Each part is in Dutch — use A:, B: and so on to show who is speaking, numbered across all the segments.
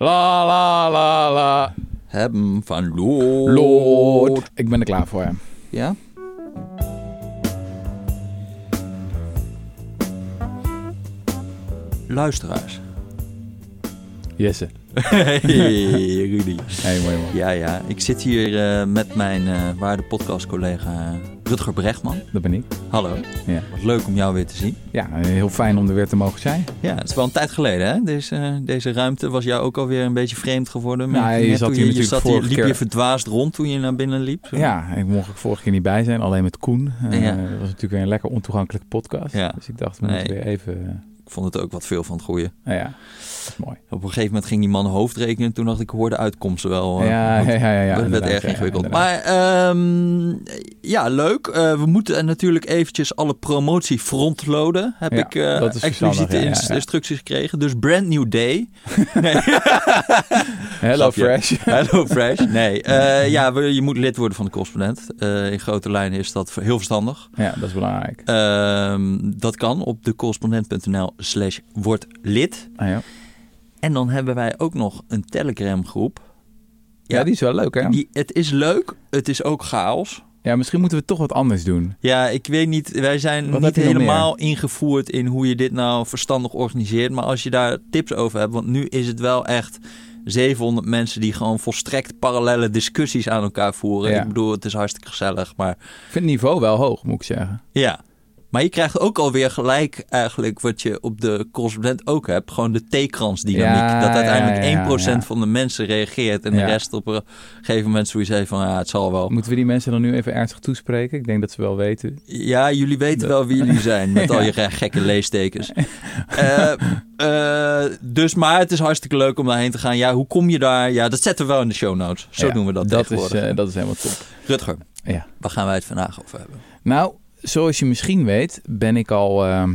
A: La la la la.
B: Hebben van Lord.
A: Lord. Ik ben er klaar voor.
B: Ja? Luisteraars.
A: Jesse.
B: Hey, Rudy.
A: Hey, mooi man.
B: Ja, ja. Ik zit hier eh, met mijn eh, waarde podcastcollega Rutger Brechtman.
A: Dat ben ik.
B: Hallo.
A: Ja.
B: Wat leuk om jou weer te zien.
A: ja, heel fijn om er weer te mogen zijn.
B: Ja, het is wel een tijd geleden, hè? Deze, deze ruimte was jou ook alweer een beetje vreemd geworden.
A: Nou, je zat hier
B: je, zat hier, liep je
A: keer-
B: verdwaasd rond toen je naar binnen liep. zo?
A: Ja, ik mocht ik vorige keer niet bij zijn, alleen met Koen. Eh,
B: Ja.
A: Dat was natuurlijk weer een lekker ontoegankelijke podcast.
B: Ja.
A: Dus ik dacht, we
B: Nee.
A: moeten weer even...
B: Ik vond het ook wat veel van het goede.
A: ja, mooi.
B: Op een gegeven moment ging die man hoofdrekenen. Toen dacht ik, hoorde uitkomsten wel. eh,
A: ja, ja, ja, ja,
B: werd erg ingewikkeld. maar ehm, ja, leuk. Eh, we moeten natuurlijk eventjes alle promotie frontloaden. Heb ik eh expliciete instructies gekregen. Dus brand new day.
A: Hello. Fresh.
B: Hello Fresh. Nee, ja, we- je moet lid worden van de correspondent. In grote lijnen is dat heel verstandig.
A: Ja, dat is belangrijk.
B: Ehm, dat kan op decorrespondent.nl slash word lid.
A: Ah, ja.
B: En dan hebben wij ook nog een Telegram groep.
A: ja, die is wel leuk hè?
B: Die, het is leuk, het is ook chaos.
A: Ja, misschien moeten we toch wat anders doen.
B: Ja, ik weet niet, wij zijn
A: Wat
B: niet helemaal ingevoerd in hoe je dit nou verstandig organiseert. Maar als je daar tips over hebt, want nu is het wel echt 700 mensen die gewoon volstrekt parallele discussies aan elkaar voeren.
A: Ja.
B: Ik bedoel, het is hartstikke gezellig, maar
A: Ik vind het niveau wel hoog, moet ik zeggen.
B: ja. Maar je krijgt ook alweer gelijk eigenlijk wat je op de correspondent ook hebt. Gewoon de theekransdynamiek.
A: Ja,
B: dat uiteindelijk
A: ja, ja,
B: 1%
A: ja.
B: van de mensen reageert en de rest op een gegeven moment zoiets heeft van ja, het zal wel.
A: Moeten we die mensen dan nu even ernstig toespreken? Ik denk dat ze wel weten.
B: Ja, jullie weten wel wie jullie zijn met al je ge- gekke leestekens. Eh, eh, dus, maar het is hartstikke leuk om daarheen te gaan. Ja, hoe kom je daar? Ja, dat zetten we wel in de show notes. Zo doen we dat,
A: Dat is, eh, dat is helemaal top.
B: Rutger,
A: Ja.
B: waar gaan wij het vandaag over hebben?
A: Nou, zoals je misschien weet, ben ik al ehm,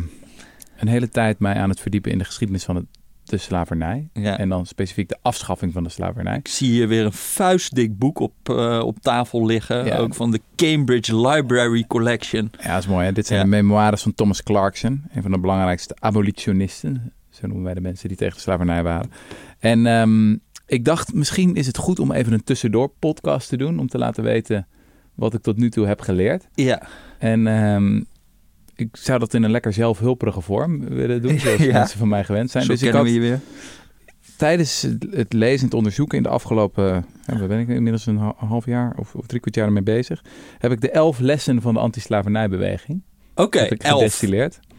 A: een hele tijd mij aan het verdiepen in de geschiedenis van het, de slavernij.
B: Ja.
A: En dan specifiek de afschaffing van de slavernij.
B: Ik zie hier weer een vuistdik boek op, eh, op tafel liggen.
A: Ja.
B: Ook van de Cambridge Library Collection.
A: Ja, dat is mooi. Hè? Dit zijn
B: Ja.
A: de memoires van Thomas Clarkson, een van de belangrijkste abolitionisten. Zo noemen wij de mensen die tegen de slavernij waren. En ehm, ik dacht, misschien is het goed om even een tussendoor podcast te doen. Om te laten weten wat ik tot nu toe heb geleerd.
B: Ja,
A: En ehm, ik zou dat in een lekker zelfhulperige vorm willen doen, zoals
B: Ja.
A: mensen van mij gewend zijn.
B: zo
A: dus ik had
B: we je weer.
A: tijdens het- lezen en het onderzoeken in de afgelopen, ja, waar ben ik inmiddels een ha- half jaar of, of drie kwart jaar ermee bezig, heb ik de elf lessen van de antislavernijbeweging
B: Oké, elf.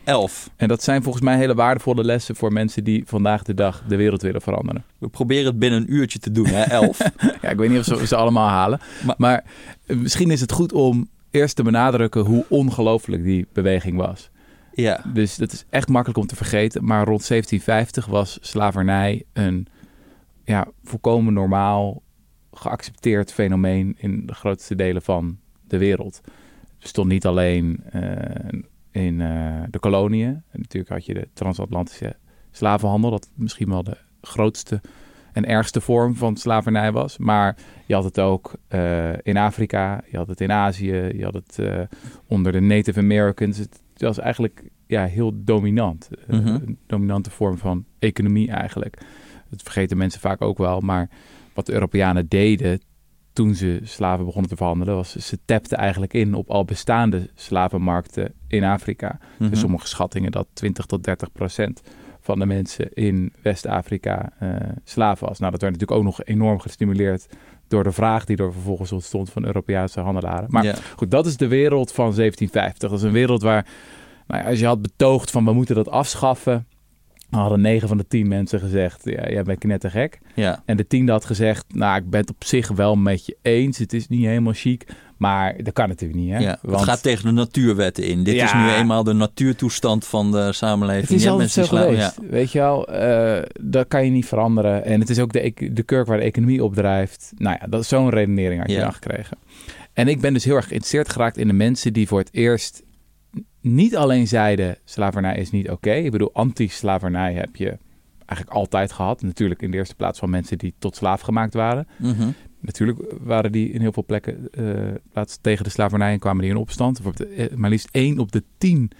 A: Gedestilleerd.
B: elf.
A: En dat zijn volgens mij hele waardevolle lessen voor mensen die vandaag de dag de wereld willen veranderen.
B: We proberen het binnen een uurtje te doen, hè? Elf.
A: Ja, ik weet niet of ze ze allemaal halen.
B: Maar-
A: Maar, eh, misschien is het goed om eerst te benadrukken hoe ongelooflijk die beweging was.
B: ja.
A: Dus dat is echt makkelijk om te vergeten. Maar rond 1750 was slavernij een ja, volkomen normaal geaccepteerd fenomeen in de grootste delen van de wereld. Het bestond niet alleen eh, in eh, de koloniën. En natuurlijk had je de transatlantische slavenhandel, dat misschien wel de grootste en ergste vorm van slavernij was. Maar je had het ook eh, in Afrika, je had het in Azië, je had het eh, onder de Native Americans. Het was eigenlijk ja, heel dominant.
B: Mhm.
A: Een dominante vorm van economie eigenlijk. Dat vergeten mensen vaak ook wel. Maar wat de Europeanen deden toen ze slaven begonnen te verhandelen... was ze tapten eigenlijk in op al bestaande slavenmarkten in Afrika.
B: Mhm.
A: Er sommige schattingen dat 20 tot 30 procent van de mensen in West-Afrika eh, slaven was. Nou, dat werd natuurlijk ook nog enorm gestimuleerd door de vraag die er vervolgens ontstond van Europese handelaren. Maar goed, dat is de wereld van 1750. Dat is een wereld waar, nou ja, als je had betoogd van we moeten dat afschaffen, hadden negen van de tien mensen gezegd, ja, jij bent knettergek.
B: ja.
A: En de tiende had gezegd, nou, ik ben het op zich wel met je eens. Het is niet helemaal chic, maar dat kan natuurlijk niet, hè?
B: Ja,
A: Want
B: het gaat tegen de natuurwetten in. Dit is nu eenmaal de natuurtoestand van de samenleving.
A: Het is altijd zo weet je wel. eh, dat kan je niet veranderen. En het is ook de, ec- de kurk waar de economie op drijft. Nou ja, dat is zo'n redenering had je
B: Ja.
A: dan gekregen. En ik ben dus heel erg geïnteresseerd geraakt in de mensen die voor het eerst niet alleen zeiden slavernij is niet oké. Ik bedoel, anti-slavernij heb je eigenlijk altijd gehad. Natuurlijk in de eerste plaats van mensen die tot slaaf gemaakt waren.
B: Mhm.
A: Natuurlijk waren die in heel veel plekken eh, plaats tegen de slavernij en kwamen die in opstand. Bijvoorbeeld, eh, maar liefst één op de tien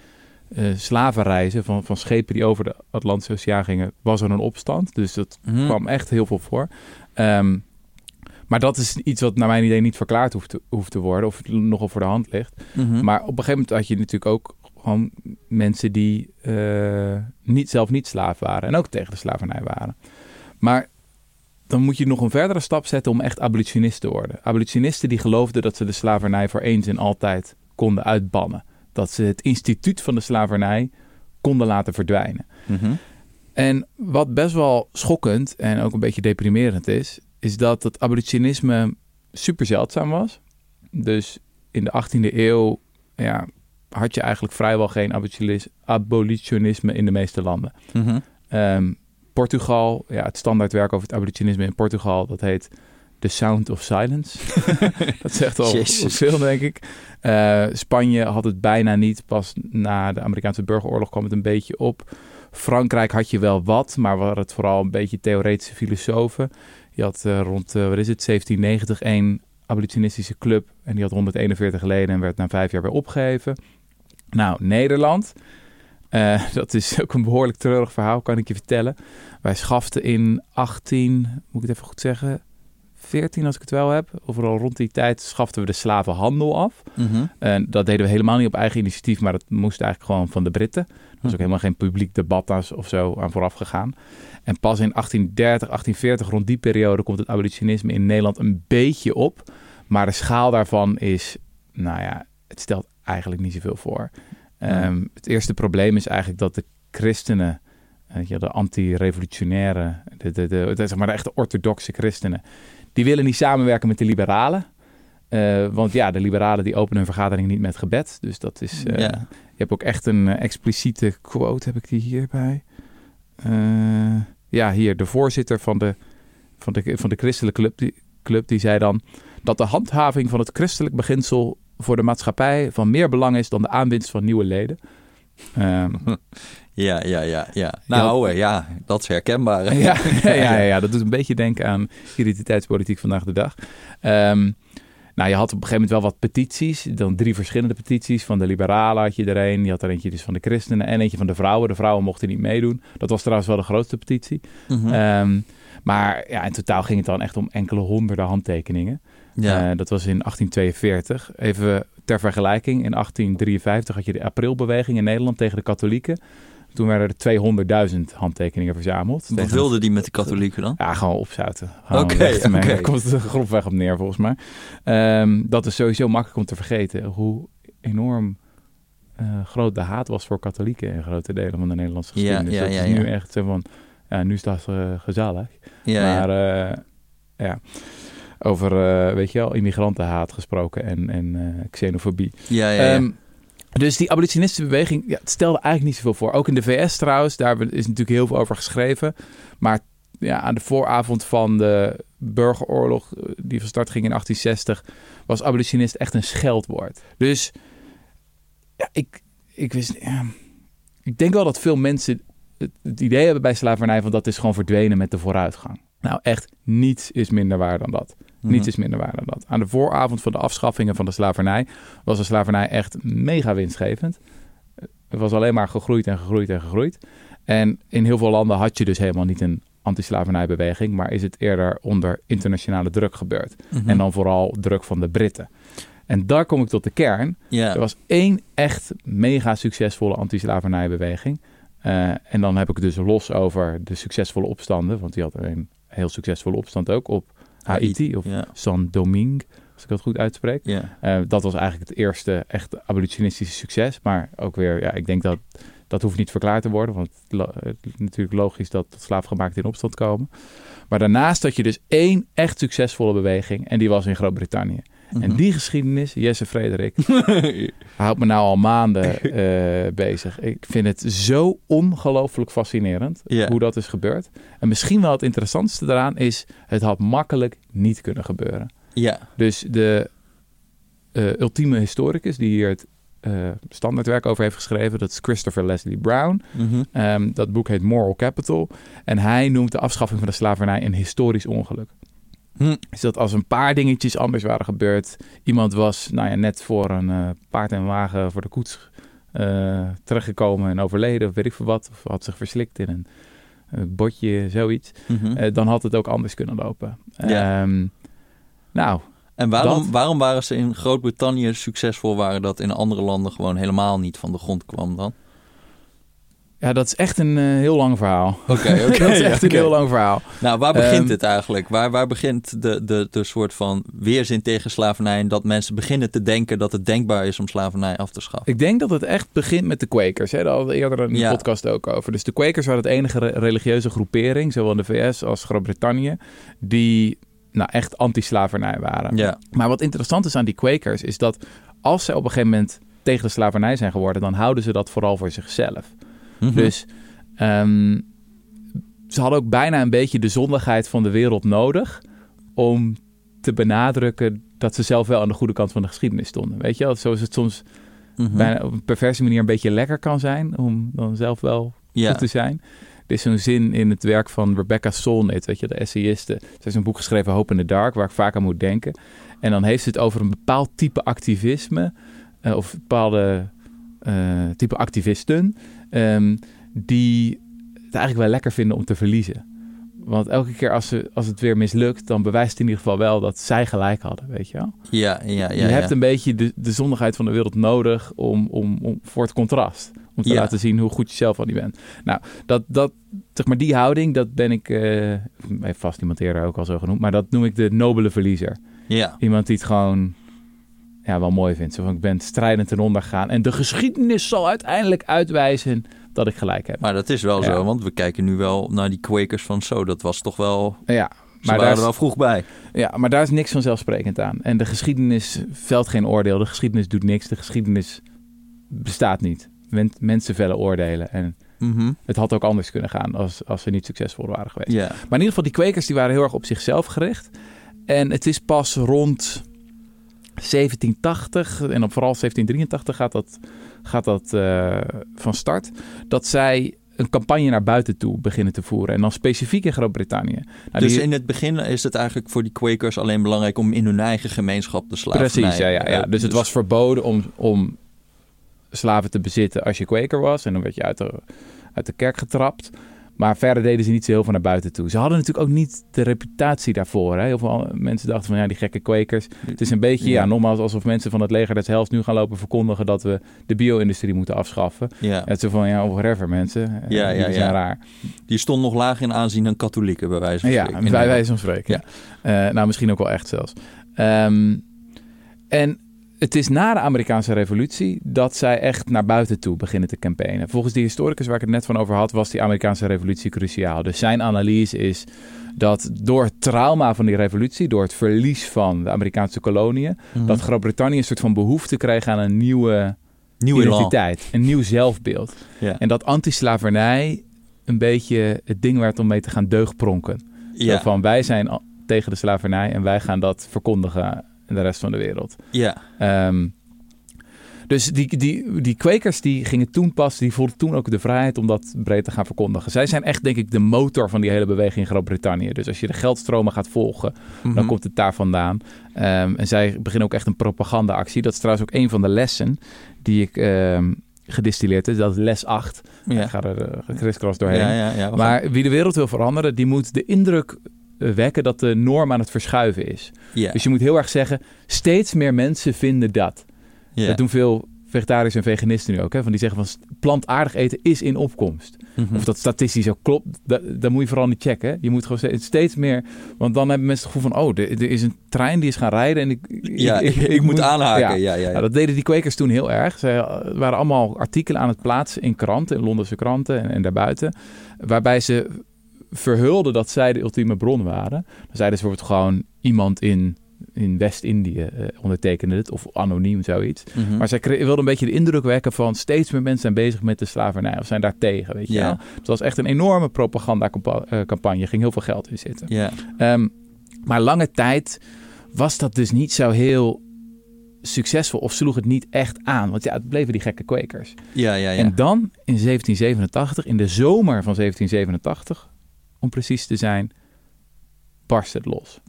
A: eh, slavenreizen van, van schepen die over de Atlantische Oceaan gingen, was er een opstand. Dus dat
B: Mhm.
A: kwam echt heel veel voor. Ehm, maar dat is iets wat naar mijn idee niet verklaard hoeft te, hoeft te worden, of nogal voor de hand ligt.
B: Mhm.
A: Maar op een gegeven moment had je natuurlijk ook gewoon mensen die eh, niet, zelf niet slaaf waren en ook tegen de slavernij waren. Maar dan moet je nog een verdere stap zetten om echt abolitionist te worden. Abolitionisten die geloofden dat ze de slavernij voor eens en altijd konden uitbannen. Dat ze het instituut van de slavernij konden laten verdwijnen.
B: Mhm.
A: En wat best wel schokkend en ook een beetje deprimerend is, is dat het abolitionisme super zeldzaam was. Dus in de 18e eeuw ja, had je eigenlijk vrijwel geen abolitionis- abolitionisme in de meeste landen.
B: Mhm.
A: Ehm, Portugal, ja, het standaardwerk over het abolitionisme in Portugal, dat heet The Sound of Silence. dat zegt al veel, denk ik. Eh, Spanje had het bijna niet. Pas na de Amerikaanse burgeroorlog kwam het een beetje op. Frankrijk had je wel wat, maar waren het vooral een beetje theoretische filosofen. Je had eh, rond, eh, wat is het, 1790 één abolitionistische club. En die had 141 leden en werd na vijf jaar weer opgeheven. Nou, Nederland. eh, dat is ook een behoorlijk treurig verhaal, kan ik je vertellen. Wij schaften in 18, moet ik het even goed zeggen, 14 als ik het wel heb. Overal rond die tijd schaften we de slavenhandel af.
B: Mhm.
A: Dat deden we helemaal niet op eigen initiatief, maar dat moest eigenlijk gewoon van de Britten. Er was ook
B: Hm.
A: helemaal geen publiek debat of zo aan vooraf gegaan. En pas in 1830, 1840, rond die periode, komt het abolitionisme in Nederland een beetje op. Maar de schaal daarvan is, nou ja, het stelt eigenlijk niet zoveel voor. Ehm, het eerste probleem is eigenlijk dat de christenen, eh, weet je, de anti-revolutionaire, de, de, de, de, zeg maar de echte orthodoxe christenen, die willen niet samenwerken met de liberalen. Eh, want ja, de liberalen die openen hun vergadering niet met gebed. Dus dat is. eh,
B: Ja.
A: Je hebt ook echt een expliciete quote, heb ik die hierbij? Ja, hier, de voorzitter van de, van de, van de christelijke club die, club, die zei dan dat de handhaving van het christelijk beginsel voor de maatschappij van meer belang is dan de aanwinst van nieuwe leden. Ehm,
B: Ja, ja, ja, ja. Nou, eh, ja, dat is herkenbaar.
A: ja, ja, ja, ja, dat doet een beetje denken aan identiteitspolitiek vandaag de dag. Ehm, nou, je had op een gegeven moment wel wat petities. Dan drie verschillende petities. Van de liberalen had je er een. Je had er eentje dus van de christenen en eentje van de vrouwen. De vrouwen mochten niet meedoen. Dat was trouwens wel de grootste petitie.
B: Mhm.
A: Ehm, maar ja, in totaal ging het dan echt om enkele honderden handtekeningen.
B: ja.
A: Eh, dat was in 1842. Even ter vergelijking. In 1853 had je de aprilbeweging in Nederland tegen de katholieken. Toen werden er 200.000 handtekeningen verzameld.
B: Wat
A: Tegen-
B: wilde die met de katholieken dan?
A: ja, gewoon opzouten.
B: Oké, oké.
A: Daar komt het grofweg op neer, volgens mij. Ehm, dat is sowieso makkelijk om te vergeten. Hoe enorm eh, groot de haat was voor katholieken in grote delen van de Nederlandse
B: Ja,
A: geschiedenis.
B: ja,
A: dat
B: ja,
A: is nu
B: ja.
A: echt zo van, ja, nu is dat eh, gezellig.
B: Ja,
A: maar
B: ja.
A: eh, ja, over, weet je wel, immigrantenhaat gesproken en, en xenofobie.
B: ja, ja, ja.
A: Dus die abolitionistische beweging, ja, stelde eigenlijk niet zoveel voor. Ook in de VS trouwens, daar is natuurlijk heel veel over geschreven. Maar ja, aan de vooravond van de burgeroorlog, eh, die van start ging in 1860, was abolitionist echt een scheldwoord. Dus ja, ik, ik wist, ik denk wel dat veel mensen het, het idee hebben bij slavernij van dat is gewoon verdwenen met de vooruitgang. Nou, echt niets is minder waar dan dat. Niets
B: Mhm.
A: is minder waar dan dat. Aan de vooravond van de afschaffingen van de slavernij was de slavernij echt mega winstgevend. Het was alleen maar gegroeid en gegroeid en gegroeid. En in heel veel landen had je dus helemaal niet een anti-slavernijbeweging, maar is het eerder onder internationale druk gebeurd.
B: Mhm.
A: En dan vooral druk van de Britten. En daar kom ik tot de kern. Er was één echt mega succesvolle anti-slavernijbeweging. Eh, en dan heb ik het dus los over de succesvolle opstanden. Want die had een heel succesvolle opstand ook op Haiti of
B: Ja.
A: San Domingue, als ik dat goed uitspreek.
B: Ja.
A: Eh, dat was eigenlijk het eerste echt abolitionistische succes. Maar ook weer, ja, ik denk dat dat hoeft niet verklaard te worden. Want het is natuurlijk logisch dat slaafgemaakten in opstand komen. Maar daarnaast had je dus één echt succesvolle beweging. En die was in Groot-Brittannië. En
B: Mhm.
A: die geschiedenis, Jesse Frederik, houdt me nou al maanden eh, bezig. Ik vind het zo ongelooflijk fascinerend hoe dat is gebeurd. En misschien wel het interessantste daaraan is, het had makkelijk niet kunnen gebeuren.
B: Ja.
A: Dus de eh, ultieme historicus die hier het eh, standaardwerk over heeft geschreven, dat is Christopher Leslie Brown.
B: Mhm.
A: Ehm, dat boek heet Moral Capital. En hij noemt de afschaffing van de slavernij een historisch ongeluk.
B: Hm.
A: Is dat als een paar dingetjes anders waren gebeurd. Iemand was nou ja, net voor een eh, paard en wagen voor de koets uh, terechtgekomen en overleden, of weet ik veel wat, of had zich verslikt in een, een botje, zoiets,
B: Mhm.
A: dan had het ook anders kunnen lopen.
B: Ja.
A: Ehm, nou,
B: En waarom,
A: Dat-
B: waarom waren ze in Groot-Brittannië succesvol, waren dat in andere landen gewoon helemaal niet van de grond kwam dan?
A: Ja, dat is echt een eh, heel lang verhaal.
B: Oké,
A: dat is echt een heel lang verhaal.
B: Nou, waar begint
A: Ehm,
B: het eigenlijk? Waar, waar begint de, de, de soort van weerzin tegen slavernij en dat mensen beginnen te denken dat het denkbaar is om slavernij af te schaffen?
A: Ik denk dat het echt begint met de Quakers. Hè? Daar hadden we eerder een
B: Ja.
A: podcast ook over. Dus de Quakers waren het enige re- religieuze groepering, zowel in de VS als Groot-Brittannië, die nou, echt anti-slavernij waren.
B: Ja,
A: Maar wat interessant is aan die Quakers, is dat als ze op een gegeven moment tegen de slavernij zijn geworden, dan houden ze dat vooral voor zichzelf.
B: Mhm.
A: Dus ehm, ze hadden ook bijna een beetje de zondigheid van de wereld nodig om te benadrukken dat ze zelf wel aan de goede kant van de geschiedenis stonden. Weet je wel, zoals het soms bijna op een perverse manier een beetje lekker kan zijn om dan zelf wel
B: ja.
A: goed te zijn. Er is zo'n zin in het werk van Rebecca Solnit, weet je, de essayiste. Ze heeft een boek geschreven, Hope in the Dark, waar ik vaak aan moet denken. En dan heeft ze het over een bepaald type activisme, eh, of bepaalde eh, type activisten, ehm, die het eigenlijk wel lekker vinden om te verliezen. Want elke keer als, ze, als het weer mislukt, dan bewijst het in ieder geval wel dat zij gelijk hadden, weet je wel.
B: Ja, ja, ja.
A: je
B: ja.
A: hebt een beetje de, de zondigheid van de wereld nodig om, om, om, voor het contrast. Om te
B: Ja.
A: laten zien hoe goed je zelf al die bent. Nou, dat, dat, zeg maar die houding, dat ben ik, heeft vast iemand eerder ook al zo genoemd, maar dat noem ik de nobele verliezer.
B: ja.
A: Iemand die het gewoon ja, wel mooi vindt. Zo van, ik ben strijdend ten onder gegaan en de geschiedenis zal uiteindelijk uitwijzen dat ik gelijk heb.
B: Maar dat is wel
A: Ja.
B: zo, want we kijken nu wel naar die Quakers van zo. Dat was toch wel...
A: Ja,
B: Ze
A: maar
B: waren
A: daar,
B: er
A: is,
B: wel vroeg bij.
A: ja, maar daar is niks vanzelfsprekend aan. En de geschiedenis velt geen oordeel. De geschiedenis doet niks. De geschiedenis bestaat niet. Men- mensen vellen oordelen. En
B: Mhm.
A: het had ook anders kunnen gaan als, als ze niet succesvol waren geweest.
B: Ja.
A: Maar in ieder geval, die kwekers die waren heel erg op zichzelf gericht. En het is pas rond 1780 en op vooral 1783 gaat dat, gaat dat eh, van start. Dat zij een campagne naar buiten toe beginnen te voeren. En dan specifiek in Groot-Brittannië. Nou,
B: dus
A: die-
B: in het begin is het eigenlijk voor die Quakers alleen belangrijk om in hun eigen gemeenschap de slavernij...
A: Precies, ja, ja, ja.
B: eh,
A: Dus het was verboden om, om slaven te bezitten als je kweker was. En dan werd je uit de, uit de kerk getrapt. Maar verder deden ze niet zo heel veel naar buiten toe. Ze hadden natuurlijk ook niet de reputatie daarvoor. Hè? Heel veel mensen dachten van ja, die gekke kwekers. Het is een beetje, ja,
B: Ja.
A: nogmaals, alsof mensen van het leger des Hels nu gaan lopen verkondigen dat we de bio-industrie moeten afschaffen.
B: Ja.
A: Het zo van ja, whatever mensen.
B: Ja, ja,
A: zijn
B: ja.
A: raar.
B: Die stond nog lager in aanzien dan katholieken, bij wijze van
A: Ja,
B: spreken.
A: bij wijze van spreken. Ja. Nou, misschien ook wel echt zelfs. Ehm, en het is na de Amerikaanse revolutie dat zij echt naar buiten toe beginnen te campaignen. Volgens die historicus waar ik het net van over had, was die Amerikaanse revolutie cruciaal. Dus zijn analyse is dat door het trauma van die revolutie, door het verlies van de Amerikaanse koloniën,
B: Mhm.
A: dat Groot-Brittannië een soort van behoefte kreeg aan een nieuwe identiteit, een nieuw zelfbeeld. En dat antislavernij een beetje het ding werd om mee te gaan deugpronken. Van wij zijn tegen de slavernij en wij gaan dat verkondigen de rest van de wereld.
B: ja.
A: Ehm, dus die, die, die kwekers die gingen toen pas, die voelden toen ook de vrijheid om dat breed te gaan verkondigen. Zij zijn echt denk ik de motor van die hele beweging in Groot-Brittannië. Dus als je de geldstromen gaat volgen, dan
B: Mhm.
A: komt het daar vandaan. Ehm, en zij beginnen ook echt een propagandaactie. Dat is trouwens ook een van de lessen die ik ehm gedistilleerd heb. Dat is les 8.
B: Ja.
A: Ik ga er uh, kriskras doorheen.
B: Ja, ja,
A: Maar wie de wereld wil veranderen, die moet de indruk wekken dat de norm aan het verschuiven is. Dus je moet heel erg zeggen, steeds meer mensen vinden dat.
B: ja.
A: Dat doen veel vegetariërs en veganisten nu ook. Hè? Van die zeggen van plantaardig eten is in opkomst.
B: Mhm.
A: Of dat statistisch ook klopt, dat, dat moet je vooral niet checken. hè. Je moet gewoon steeds, steeds meer... Want dan hebben mensen het gevoel van... Oh, er, er is een trein die is gaan rijden en ik...
B: ja, ik, ik, moet aanhaken.
A: Ja.
B: Ja, ja, ja.
A: Nou, dat deden die kwekers toen heel erg. Ze eh, waren allemaal artikelen aan het plaatsen in kranten, in Londense kranten en, en daarbuiten. Waarbij ze verhulden dat zij de ultieme bron waren. Dan zeiden ze bijvoorbeeld gewoon iemand in, in West-Indië eh, ondertekende het. Of anoniem zoiets.
B: Mhm.
A: Maar zij wilden een beetje de indruk wekken van steeds meer mensen zijn bezig met de slavernij. Of zijn daar tegen, weet je wel. Het was echt een enorme propagandacampagne. Er ging heel veel geld in zitten. Ehm, maar lange tijd was dat dus niet zo heel succesvol of sloeg het niet echt aan. Want ja, het bleven die gekke kwekers.
B: ja, ja, ja.
A: En dan in 1787, in de zomer van 1787, om precies te zijn, barst het los.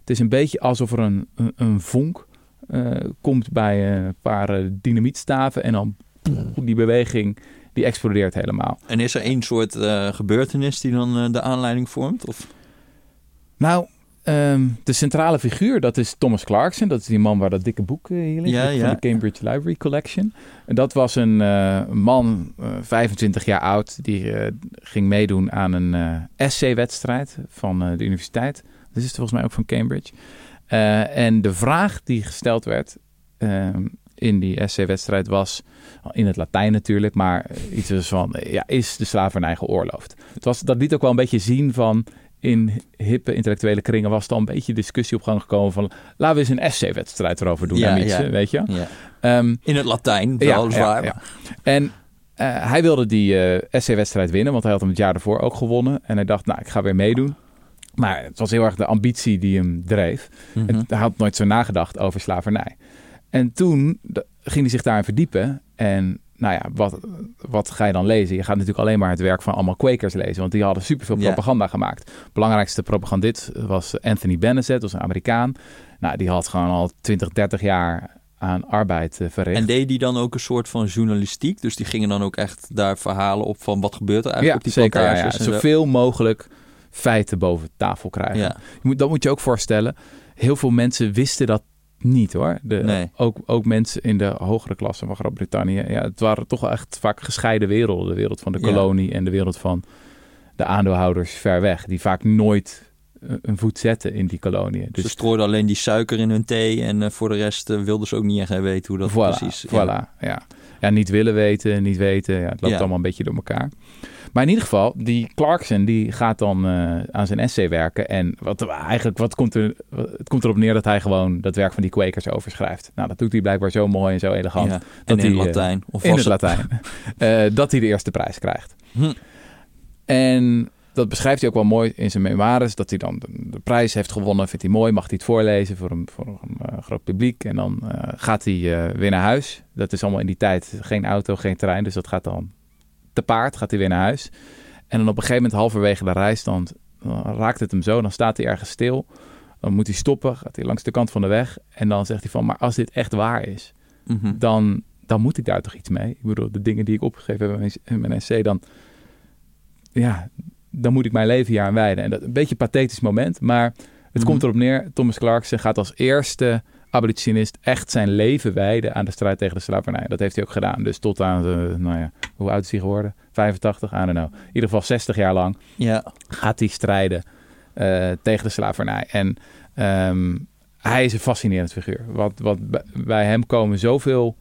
A: Het is een beetje alsof er een, een, een vonk eh, komt bij een paar eh, dynamietstaven en dan die beweging die explodeert helemaal.
B: En is er één soort uh, gebeurtenis die dan uh, de aanleiding vormt? Of?
A: Nou, um, de centrale figuur, dat is Thomas Clarkson. Dat is die man waar dat dikke boek uh, hier ligt,
B: ja,
A: van
B: ja.
A: de Cambridge Library Collection. En dat was een man, 25 jaar oud, die ging meedoen aan een essay-wedstrijd van de universiteit. Dat is volgens mij ook van Cambridge. en de vraag die gesteld werd ehm, in die essay-wedstrijd was, in het Latijn natuurlijk, maar iets van, ja, is de slavernij geoorloofd? Het was, dat liet ook wel een beetje zien van, in hippe intellectuele kringen was er al een beetje discussie op gang gekomen van, laten we eens een essay-wedstrijd erover doen,
B: ja,
A: ja. weet je?
B: Ja. Um, in het Latijn, weliswaar.
A: Ja, En uh, hij wilde die uh, essay-wedstrijd winnen, want hij had hem het jaar ervoor ook gewonnen. En hij dacht, nou, ik ga weer meedoen. Maar het was heel erg de ambitie die hem dreef.
B: Mhm.
A: En hij had nooit zo nagedacht over slavernij. En toen ging hij zich daarin verdiepen. En nou ja, wat, wat ga je dan lezen? Je gaat natuurlijk alleen maar het werk van allemaal Quakers lezen. Want die hadden superveel propaganda gemaakt. Belangrijkste propagandist was Anthony Benezet, dat was een Amerikaan. Nou, die had gewoon al 20, 30 jaar aan arbeid uh, verricht.
B: En deed die dan ook een soort van journalistiek? Dus die gingen dan ook echt daar verhalen op van wat gebeurt er eigenlijk
A: ja,
B: op die
A: zeker,
B: plantages?
A: Ja, ja. Zoveel mogelijk feiten boven tafel krijgen.
B: Ja.
A: Je moet, dat moet je ook voorstellen. Heel veel mensen wisten dat niet hoor. De,
B: nee.
A: ook, ook mensen in de hogere klasse van Groot-Brittannië. Ja, het waren toch echt vaak gescheiden werelden. De wereld van de kolonie ja. en de wereld van de aandeelhouders ver weg. Die vaak nooit een voet zetten in die koloniën.
B: Dus... Ze strooiden alleen die suiker in hun thee. En uh, voor de rest uh, wilden ze ook niet echt weten hoe dat
A: voilà,
B: precies...
A: Voilà, ja. ja. Ja, niet willen weten, niet weten. Ja, het loopt allemaal een beetje door elkaar. Maar in ieder geval, die Clarkson die gaat dan uh, aan zijn essay werken. En wat, eigenlijk, wat komt er, het komt erop neer dat hij gewoon dat werk van die Quakers overschrijft. Nou, dat doet hij blijkbaar zo mooi en zo elegant.
B: Ja,
A: dat
B: en in
A: hij,
B: Latijn. Of
A: in het Latijn. uh, dat hij de eerste prijs krijgt.
B: Hm.
A: En dat beschrijft hij ook wel mooi in zijn memoires. Dat hij dan de, de, prijs heeft gewonnen. Vindt hij mooi. Mag hij het voorlezen voor een, voor een uh, groot publiek. En dan uh, gaat hij uh, weer naar huis. Dat is allemaal in die tijd geen auto, geen trein. Dus dat gaat dan te paard. Gaat hij weer naar huis. En dan op een gegeven moment halverwege de reis. Dan, dan raakt het hem zo. Dan staat hij ergens stil. Dan moet hij stoppen. Gaat hij langs de kant van de weg. En dan zegt hij van. Maar als dit echt waar is.
B: Mm -hmm.
A: Dan, dan moet ik daar toch iets mee. Ik bedoel, de dingen die ik opgegeven heb in mijn essay. Dan, ja, dan moet ik mijn leven hier aan wijden. En dat een beetje een pathetisch moment, maar het
B: Mhm.
A: komt erop neer. Thomas Clarkson gaat als eerste abolitionist echt zijn leven wijden aan de strijd tegen de slavernij. Dat heeft hij ook gedaan. Dus tot aan, uh, nou ja, hoe oud is hij geworden? 85, I don't know. In ieder geval 60 jaar lang
B: ja.
A: gaat hij strijden uh, tegen de slavernij. En um, hij is een fascinerend figuur. Want, want bij hem komen zoveel...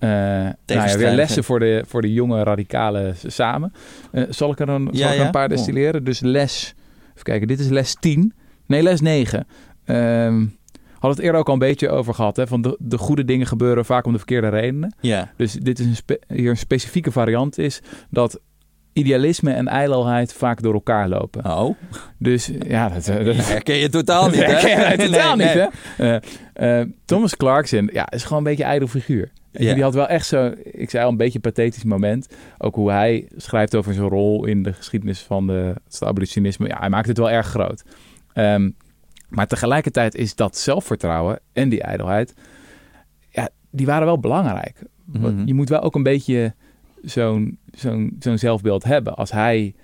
A: Uh, nou ja, weer lessen voor de, voor de jonge radicalen samen. Uh, zal ik er dan
B: ja,
A: zal ik een paar destilleren? Dus les, even kijken, dit is les 10. Nee, les 9. Um, had het eerder ook al een beetje over gehad. Hè, van de, de goede dingen gebeuren vaak om de verkeerde redenen.
B: Ja.
A: Dus dit is een spe, hier een specifieke variant is dat idealisme en ijdelheid vaak door elkaar lopen.
B: Oh.
A: Dus ja, dat, dat
B: herken je totaal niet.
A: Herken je totaal
B: nee,
A: niet.
B: nee.
A: Hè? Uh, uh, Thomas Clarkson, ja, is gewoon een beetje een ijdel figuur. Ja. Die had wel echt zo, ik zei al, een beetje een pathetisch moment. Ook hoe hij schrijft over zijn rol in de geschiedenis van de, het abolitionisme. Ja, hij maakt het wel erg groot. Um, maar tegelijkertijd is dat zelfvertrouwen en die ijdelheid, ja, die waren wel belangrijk.
B: Mm -hmm.
A: Je moet wel ook een beetje zo'n zo'n zo'n zelfbeeld hebben. Als hij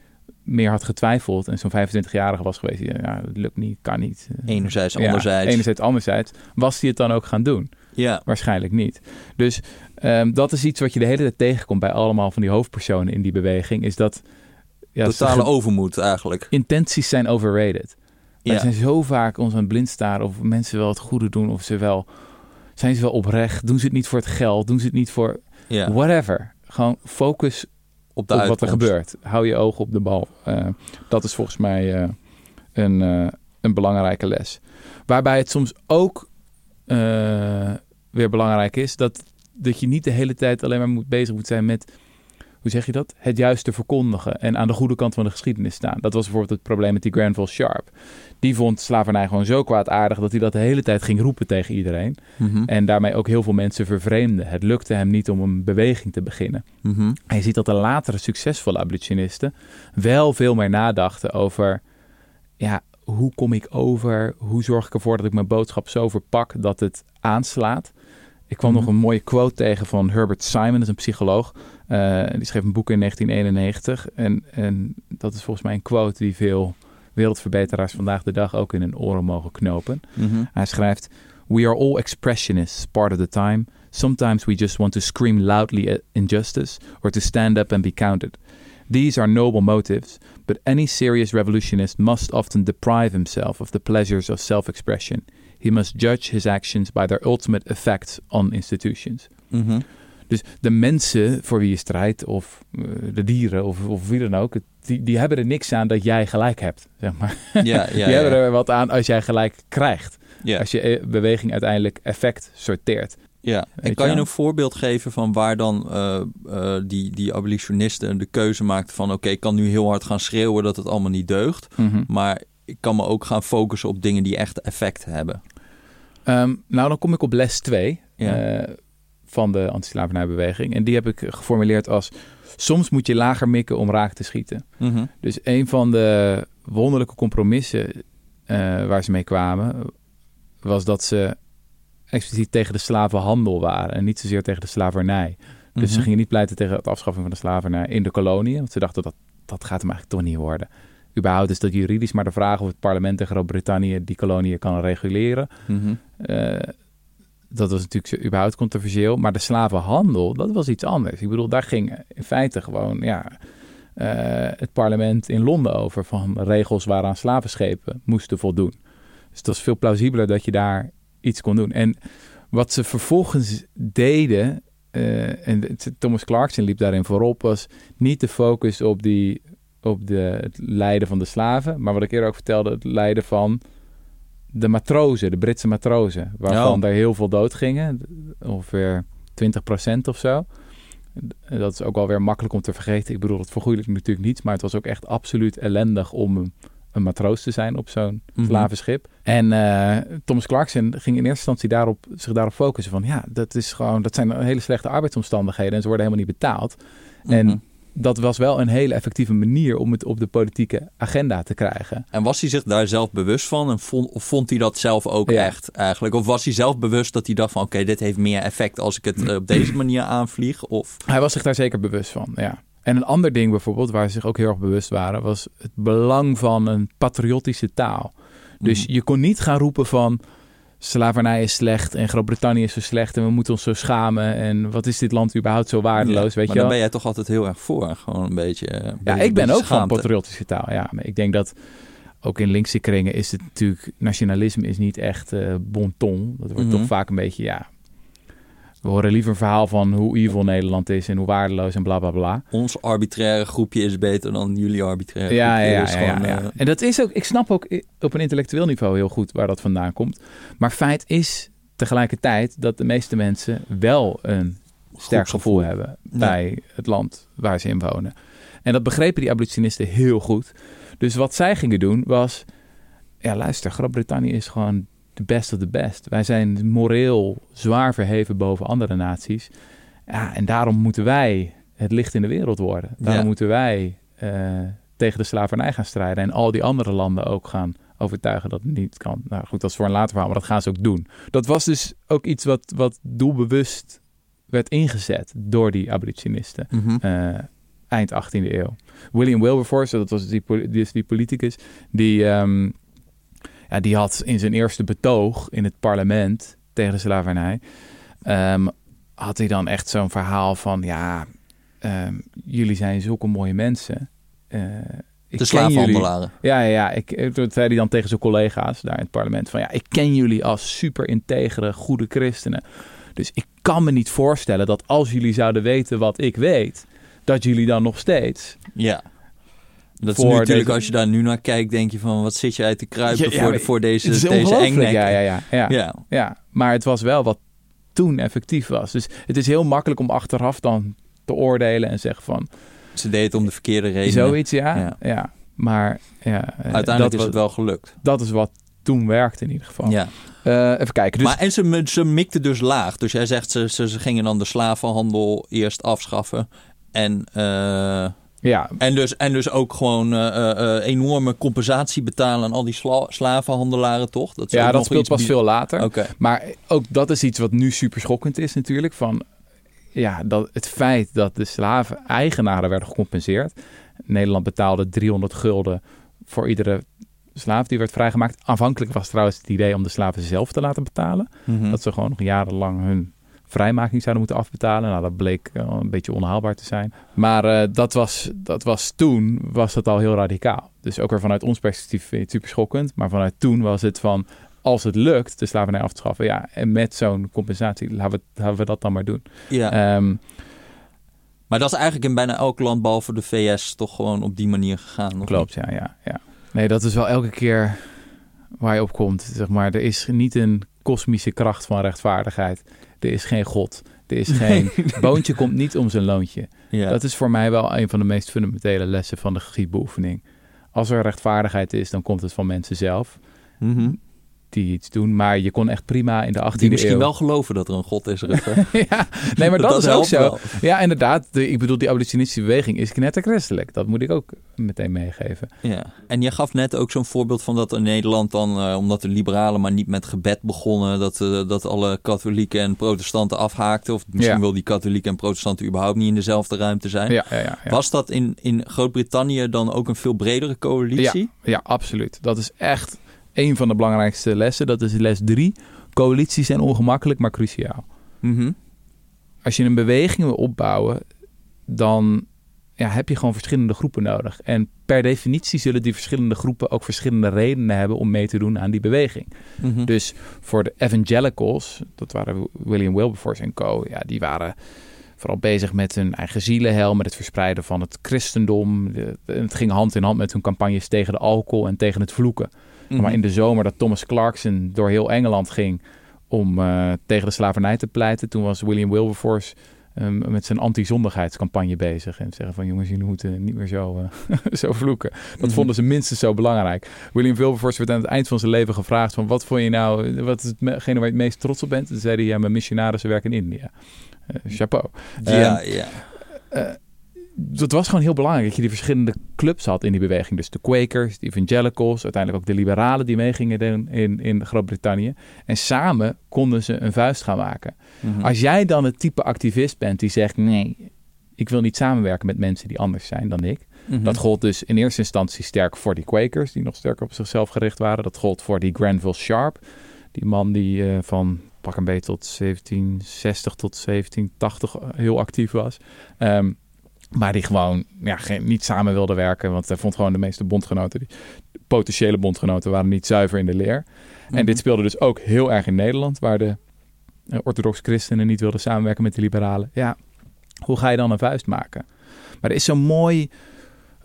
A: meer had getwijfeld en zo'n 25-jarige was geweest, ja, het lukt niet, kan niet.
B: Enerzijds,
A: ja,
B: anderzijds.
A: Enerzijds, anderzijds. Was hij het dan ook gaan doen?
B: Ja.
A: Waarschijnlijk niet. Dus um, dat is iets wat je de hele tijd tegenkomt bij allemaal van die hoofdpersonen in die beweging. Is dat...
B: Ja, Totale overmoed eigenlijk.
A: Intenties zijn overrated.
B: Ja.
A: We zijn zo vaak ons aan het blind staren of mensen wel het goede doen of ze wel... Zijn ze wel oprecht? Doen ze het niet voor het geld? Doen ze het niet voor...
B: Ja.
A: Whatever. Gewoon focus
B: op, de
A: op wat er gebeurt. Hou je ogen op de bal. Uh, dat is volgens mij uh, een, uh, een belangrijke les. Waarbij het soms ook weer belangrijk is dat, dat je niet de hele tijd alleen maar moet, bezig moet zijn met, hoe zeg je dat? Het juiste verkondigen en aan de goede kant van de geschiedenis staan. Dat was bijvoorbeeld het probleem met die Granville Sharp. Die vond slavernij gewoon zo kwaadaardig dat hij dat de hele tijd ging roepen tegen iedereen.
B: Mm -hmm.
A: En daarmee ook heel veel mensen vervreemde. Het lukte hem niet om een beweging te beginnen.
B: Mm -hmm.
A: En je ziet dat de latere succesvolle abolitionisten wel veel meer nadachten over, ja, hoe kom ik over? Hoe zorg ik ervoor dat ik mijn boodschap zo verpak dat het aanslaat? Ik kwam
B: Mhm.
A: nog een mooie quote tegen van Herbert Simon, dat is een psycholoog. Eh, die schreef een boek in 1991. En, en dat is volgens mij een quote die veel wereldverbeteraars vandaag de dag ook in hun oren mogen knopen.
B: Mhm.
A: Hij schrijft: We are all expressionists part of the time. Sometimes we just want to scream loudly at injustice or to stand up and be counted. These are noble motives, but any serious revolutionist must often deprive himself of the pleasures of self expression. He must judge his actions by their ultimate effects on institutions.
B: Mhm.
A: Dus de mensen voor wie je strijdt, of eh, de dieren, of, of wie dan ook, die, die hebben er niks aan dat jij gelijk hebt. Zeg maar.
B: Ja, ja,
A: die
B: ja.
A: hebben er wat aan als jij gelijk krijgt.
B: ja.
A: Als je eh, beweging uiteindelijk effect sorteert.
B: Ja, en kan
A: je
B: een voorbeeld geven van waar dan eh, die, die abolitionisten de keuze maakten van... oké, ik kan nu heel hard gaan schreeuwen dat het allemaal niet deugt... maar ik kan me ook gaan focussen op dingen die echt effect hebben.
A: Ehm, nou, dan kom ik op les 2
B: Ja.
A: Van de antislavernijbeweging. En die heb ik geformuleerd als... Soms moet je lager mikken om raak te schieten.
B: Mhm.
A: Dus een van de wonderlijke compromissen eh, waar ze mee kwamen... was dat ze expliciet tegen de slavenhandel waren... en niet zozeer tegen de slavernij. Dus ze
B: Mhm.
A: gingen niet pleiten tegen het afschaffen van de slavernij in de koloniën. Want ze dachten dat dat gaat hem eigenlijk toch niet worden. Überhaupt is dat juridisch maar de vraag of het parlement in Groot-Brittannië die koloniën kan reguleren.
B: Mhm.
A: Eh, dat was natuurlijk überhaupt controversieel. Maar de slavenhandel, dat was iets anders. Ik bedoel, daar ging in feite gewoon ja, eh, het parlement in Londen over... van regels waaraan slavenschepen moesten voldoen. Dus het was veel plausibeler dat je daar iets kon doen. En wat ze vervolgens deden... eh, en Thomas Clarkson liep daarin voorop... was niet de focus op, die, op de, het lijden van de slaven... maar wat ik eerder ook vertelde, het lijden van de matrozen, de Britse matrozen, waarvan er heel veel dood gingen, ongeveer 20% of zo. Dat is ook wel weer makkelijk om te vergeten. Ik bedoel, het vergoeilijk natuurlijk niet, maar het was ook echt absoluut ellendig om een, matroos te zijn op zo'n
B: Mhm.
A: slavenschip. En eh, Thomas Clarkson ging in eerste instantie daarop, zich daarop focussen van, ja, dat is gewoon, dat zijn hele slechte arbeidsomstandigheden en ze worden helemaal niet betaald. En
B: Mhm.
A: Dat was wel een hele effectieve manier om het op de politieke agenda te krijgen.
B: En was hij zich daar zelf bewust van? En vond, of vond hij dat zelf ook
A: Ja.
B: echt eigenlijk? Of was hij zelf bewust dat hij dacht van... oké, dit heeft meer effect als ik het eh, op deze manier aanvlieg? Of...
A: Hij was zich daar zeker bewust van, ja. En een ander ding bijvoorbeeld, waar ze zich ook heel erg bewust waren, was het belang van een patriotische taal. Dus
B: Mhm.
A: je kon niet gaan roepen van slavernij is slecht en Groot-Brittannië is zo slecht en we moeten ons zo schamen en wat is dit land überhaupt zo waardeloos,
B: Ja,
A: weet
B: maar
A: je
B: dan
A: wel?
B: ben jij toch altijd heel erg voor. Gewoon een beetje... eh, een
A: Ja,
B: beetje-
A: ik ben ook van patriotische taal, ja. Maar ik denk dat ook in linkse kringen is het natuurlijk, nationalisme is niet echt eh bon ton. Dat wordt
B: Mhm.
A: toch vaak een beetje, ja... We horen liever een verhaal van hoe evil Nederland is en hoe waardeloos en bla bla bla.
B: Ons arbitraire groepje is beter dan jullie arbitraire
A: Ja,
B: groepje.
A: ja, ja,
B: Dus
A: ja,
B: gewoon,
A: ja.
B: eh,
A: En dat is ook, ik snap ook op een intellectueel niveau heel goed waar dat vandaan komt. Maar feit is tegelijkertijd dat de meeste mensen wel een sterk gevoel hebben
B: Ja.
A: bij het land waar ze in wonen. En dat begrepen die abolitionisten heel goed. Dus wat zij gingen doen was, ja luister, Groot-Brittannië is gewoon de best of the best. Wij zijn moreel zwaar verheven boven andere naties. Ja, en daarom moeten wij het licht in de wereld worden. Daarom
B: Ja.
A: moeten wij eh, tegen de slavernij gaan strijden. En al die andere landen ook gaan overtuigen dat het niet kan. Nou goed, dat is voor een later verhaal, maar dat gaan ze ook doen. Dat was dus ook iets wat, wat doelbewust werd ingezet door die abolitionisten.
B: mhm.
A: eh, eind 18e eeuw. William Wilberforce, dat was die, die, die politicus, die, ehm, ja, die had in zijn eerste betoog in het parlement tegen de slavernij, ehm, had hij dan echt zo'n verhaal van, ja, ehm, jullie zijn zulke mooie mensen. Eh, ik
B: De slavenhandelaren.
A: ja, ja, ja. Ik, eh, dat zei hij dan tegen zijn collega's daar in het parlement. Van ja, ik ken jullie als super integere, goede christenen. Dus ik kan me niet voorstellen dat als jullie zouden weten wat ik weet, dat jullie dan nog steeds.
B: Ja. Dat is
A: Voor
B: natuurlijk,
A: deze-
B: als je daar nu naar kijkt, denk je van... wat zit je uit te kruipen
A: Ja, ja,
B: voor, voor deze, deze engnek.
A: Ja, ja, ja, ja, ja.
B: ja.
A: Maar het was wel wat toen effectief was. Dus het is heel makkelijk om achteraf dan te oordelen en zeggen van
B: Ze deed het om de verkeerde reden.
A: zoiets, ja.
B: Ja.
A: ja. Maar ja, eh,
B: Uiteindelijk
A: dat,
B: is het wel gelukt.
A: dat is wat toen werkte in ieder geval.
B: Ja.
A: Eh, even kijken. Dus
B: Maar en ze, ze mikte dus laag. Dus jij zegt, ze, ze, ze gingen dan de slavenhandel eerst afschaffen. En, eh,
A: Ja.
B: En dus, en dus ook gewoon uh, enorme compensatie betalen aan al die sla slavenhandelaren, toch?
A: Dat ja, dat speelt pas veel later.
B: Okay.
A: Maar ook dat is iets wat nu super schokkend is natuurlijk. Van, ja, dat het feit dat de slaven-eigenaren werden gecompenseerd. Nederland betaalde 300 gulden voor iedere slaaf die werd vrijgemaakt. Aanvankelijk was trouwens het idee om de slaven zelf te laten betalen.
B: Mhm.
A: Dat ze gewoon nog jarenlang hun vrijmaking zouden moeten afbetalen. Nou, dat bleek uh, een beetje onhaalbaar te zijn. Maar uh, dat, was, dat was toen was dat al heel radicaal. Dus ook weer vanuit ons perspectief vind je het super schokkend. Maar vanuit toen was het van, als het lukt de slavernij af te schaffen... ja, en met zo'n compensatie, laten we, laten we dat dan maar doen.
B: Ja.
A: Um,
B: maar dat is eigenlijk in bijna elk land, behalve de VS, toch gewoon op die manier gegaan.
A: Klopt, ja, ja, ja. Nee, dat is wel elke keer waar je op komt. Zeg maar, er is niet een kosmische kracht van rechtvaardigheid. Er is geen God. Er is geen boontje komt niet om zijn loontje.
B: Ja.
A: Dat is voor mij wel een van de meest fundamentele lessen van de geschiedbeoefening. Als er rechtvaardigheid is, dan komt het van mensen zelf.
B: Mm -hmm.
A: Die iets doen, maar je kon echt prima in de 18e
B: Die misschien
A: eeuw...
B: wel geloven dat er een God is,
A: ja, nee, maar dat,
B: Dat
A: is ook zo.
B: wel.
A: Ja, inderdaad. De, ik bedoel, die abolitionistische beweging is knetterchristelijk. Dat moet ik ook meteen meegeven.
B: Ja. En je gaf net ook zo'n voorbeeld van dat in Nederland dan, eh, omdat de liberalen maar niet met gebed begonnen, dat, eh, dat alle katholieken en protestanten afhaakten. Of misschien
A: Ja.
B: wil die katholieken en protestanten überhaupt niet in dezelfde ruimte zijn.
A: Ja, ja, ja. ja.
B: Was dat in, in Groot-Brittannië dan ook een veel bredere coalitie?
A: Ja, absoluut. Dat is echt een van de belangrijkste lessen. Dat is les drie. Coalities zijn ongemakkelijk, maar cruciaal.
B: Mhm.
A: Als je een beweging wil opbouwen, dan ja, heb je gewoon verschillende groepen nodig. En per definitie zullen die verschillende groepen ook verschillende redenen hebben om mee te doen aan die beweging.
B: Mhm.
A: Dus voor de evangelicals, dat waren William Wilberforce en co., ja, die waren vooral bezig met hun eigen zielenhel, met het verspreiden van het christendom. Het ging hand in hand met hun campagnes tegen de alcohol en tegen het vloeken.
B: Mhm.
A: Maar in de zomer dat Thomas Clarkson door heel Engeland ging om eh, tegen de slavernij te pleiten, toen was William Wilberforce ehm, met zijn anti-zondigheidscampagne bezig. En zeggen van jongens, jullie moeten niet meer zo, eh, zo vloeken. Dat
B: Mhm.
A: vonden ze minstens zo belangrijk. William Wilberforce werd aan het eind van zijn leven gevraagd van wat vond je nou, wat is hetgene waar je het meest trots op bent? Toen zei hij, ja, mijn missionarissen werken in India. Eh, chapeau.
B: Ja, ja.
A: Eh, dat was gewoon heel belangrijk dat je die verschillende clubs had in die beweging. Dus de Quakers, de Evangelicals, uiteindelijk ook de liberalen die meegingen doen in, in Groot-Brittannië. En samen konden ze een vuist gaan maken.
B: Mhm.
A: Als jij dan het type activist bent die zegt: nee, ik wil niet samenwerken met mensen die anders zijn dan ik.
B: Mhm.
A: Dat gold dus in eerste instantie sterk voor die Quakers, die nog sterker op zichzelf gericht waren. Dat gold voor die Granville Sharp, die man die eh, van pak een beetje tot 1760 tot 1780 heel actief was. Ehm, maar die gewoon ja, geen, niet samen wilde werken, want hij vond gewoon de meeste bondgenoten, die potentiële bondgenoten, waren niet zuiver in de leer. En
B: Mhm.
A: dit speelde dus ook heel erg in Nederland, waar de eh, orthodox christenen niet wilden samenwerken met de liberalen. Ja, hoe ga je dan een vuist maken? Maar er is zo'n mooi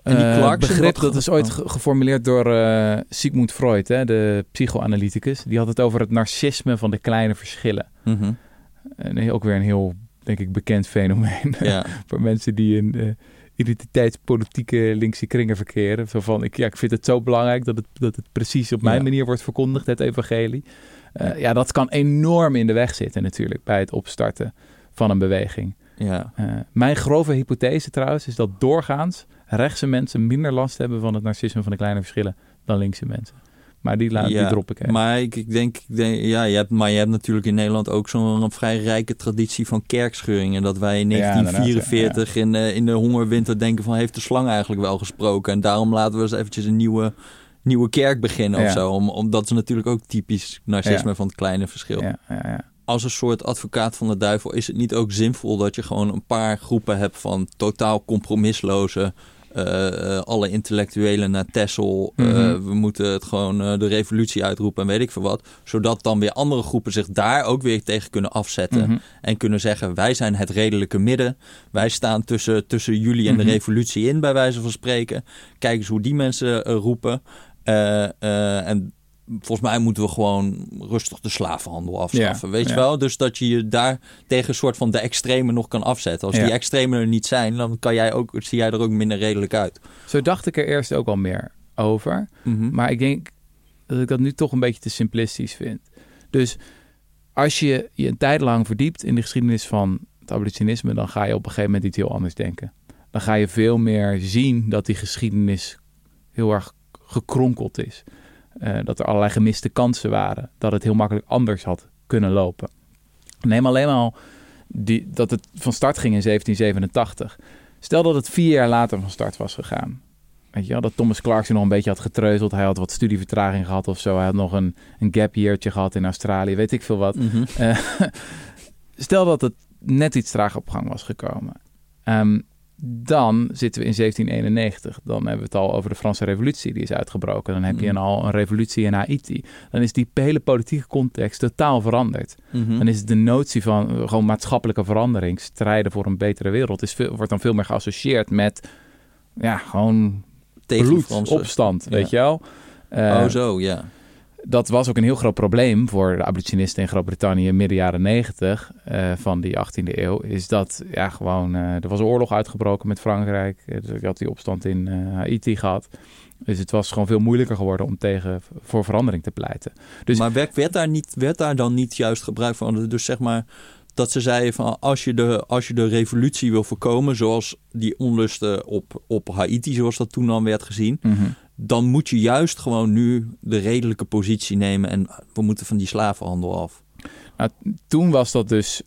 B: En die
A: eh,
B: Clarkson,
A: begrip, dat is ooit
B: oh.
A: ge- geformuleerd door eh, Sigmund Freud, hè, de psychoanalyticus. Die had het over het narcisme van de kleine verschillen.
B: Mhm.
A: En ook weer een heel, denk ik, bekend fenomeen
B: Ja.
A: voor mensen die in de identiteitspolitieke linkse kringen verkeren. Zo van, ik, ja, ik vind het zo belangrijk dat het, dat het precies op mijn
B: Ja.
A: manier wordt verkondigd, het evangelie. Eh, ja, dat kan enorm in de weg zitten natuurlijk bij het opstarten van een beweging.
B: ja.
A: Eh, mijn grove hypothese trouwens is dat doorgaans rechtse mensen minder last hebben van het narcisme van de kleine verschillen dan linkse mensen. Maar die, laat, die drop ik even.
B: Maar ik, ik denk, ik denk ja, je hebt, maar je hebt natuurlijk in Nederland ook zo'n vrij rijke traditie van kerkscheuringen. Dat wij in
A: Ja, inderdaad,
B: 1944 in, de, in de hongerwinter denken van heeft de slang eigenlijk wel gesproken. En daarom laten we eens eventjes een nieuwe, nieuwe kerk beginnen of zo. Om, om, dat is natuurlijk ook typisch narcisme van het kleine verschil.
A: ja, ja, ja.
B: Als een soort advocaat van de duivel is het niet ook zinvol dat je gewoon een paar groepen hebt van totaal compromisloze... eh, eh, alle intellectuelen naar Tessel. eh,
A: Mhm.
B: we moeten het gewoon de revolutie uitroepen en weet ik veel wat. Zodat dan weer andere groepen zich daar ook weer tegen kunnen afzetten.
A: Mhm.
B: En kunnen zeggen, wij zijn het redelijke midden. Wij staan tussen, tussen jullie en
A: Mhm.
B: de revolutie in, bij wijze van spreken. Kijk eens hoe die mensen roepen. En volgens mij moeten we gewoon rustig de slavenhandel afschaffen.
A: Ja,
B: weet je wel? Dus dat je je daar tegen een soort van de extremen nog kan afzetten. Als
A: Ja.
B: die extremen er niet zijn, dan kan jij ook, zie jij er ook minder redelijk uit.
A: Zo dacht ik er eerst ook al meer over.
B: Mhm.
A: Maar ik denk dat ik dat nu toch een beetje te simplistisch vind. Dus als je je een tijd lang verdiept in de geschiedenis van het abolitionisme, dan ga je op een gegeven moment iets heel anders denken. dan ga je veel meer zien dat die geschiedenis heel erg gekronkeld is. Uh, dat er allerlei gemiste kansen waren. Dat het heel makkelijk anders had kunnen lopen. Neem alleen al die, dat het van start ging in 1787. Stel dat het vier jaar later van start was gegaan. Weet je wel, dat Thomas Clarkson nog een beetje had getreuzeld. Hij had wat studievertraging gehad of zo. Hij had nog een, een gap yeartje gehad in Australië. Weet ik veel wat. Mm stel dat het net iets traag op gang was gekomen. Um, dan zitten we in 1791. Dan hebben we het al over de Franse Revolutie, die is uitgebroken. Dan heb je mm. al een revolutie in Haiti. Dan is die hele politieke context totaal veranderd. Mhm. Dan is de notie van eh, gewoon maatschappelijke verandering, strijden voor een betere wereld, is veel, wordt dan veel meer geassocieerd met ja, gewoon bloed, opstand, weet je wel.
B: Uh, oh zo, ja
A: dat was ook een heel groot probleem voor de abolitionisten in Groot-Brittannië midden jaren 90 uh, eh, van die 18e eeuw. Is dat ja, gewoon, uh, er was een oorlog uitgebroken met Frankrijk. Uh, dus ik had die opstand in Haiti gehad. Dus het was gewoon veel moeilijker geworden om tegen voor verandering te pleiten. Dus,
B: maar werd, werd, daar niet, werd daar dan niet juist gebruik van? Dus zeg maar dat ze zeiden van als je de, als je de revolutie wil voorkomen, zoals die onlusten op, op Haiti, zoals dat toen dan werd gezien. Mhm dan moet je juist gewoon nu de redelijke positie nemen en we moeten van die slavenhandel af.
A: Nou, toen was dat dus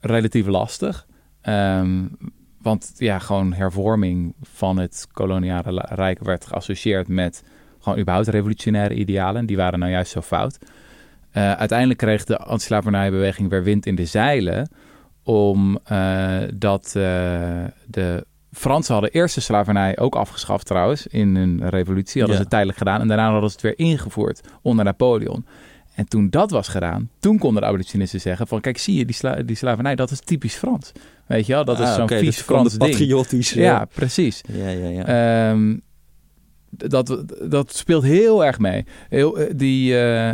A: relatief lastig. Um, want ja, gewoon hervorming van het koloniale rijk werd geassocieerd met gewoon überhaupt revolutionaire idealen. Die waren nou juist zo fout. Uh, uiteindelijk kreeg de antislavernijbeweging weer wind in de zeilen. Omdat uh, de Fransen hadden eerst de slavernij ook afgeschaft trouwens in hun revolutie. Hadden ze tijdelijk gedaan. En daarna hadden ze het weer ingevoerd onder Napoleon. En toen dat was gedaan, toen konden de abolitionisten zeggen van... kijk, zie je, die, sla die slavernij, dat is typisch Frans. Weet je wel, dat is ah, zo'n okay, vies Frans ding.
B: patriotisch.
A: Ja, precies. Ja, ja, ja. Um, dat, dat speelt heel erg mee. Heel, eh, die... Uh,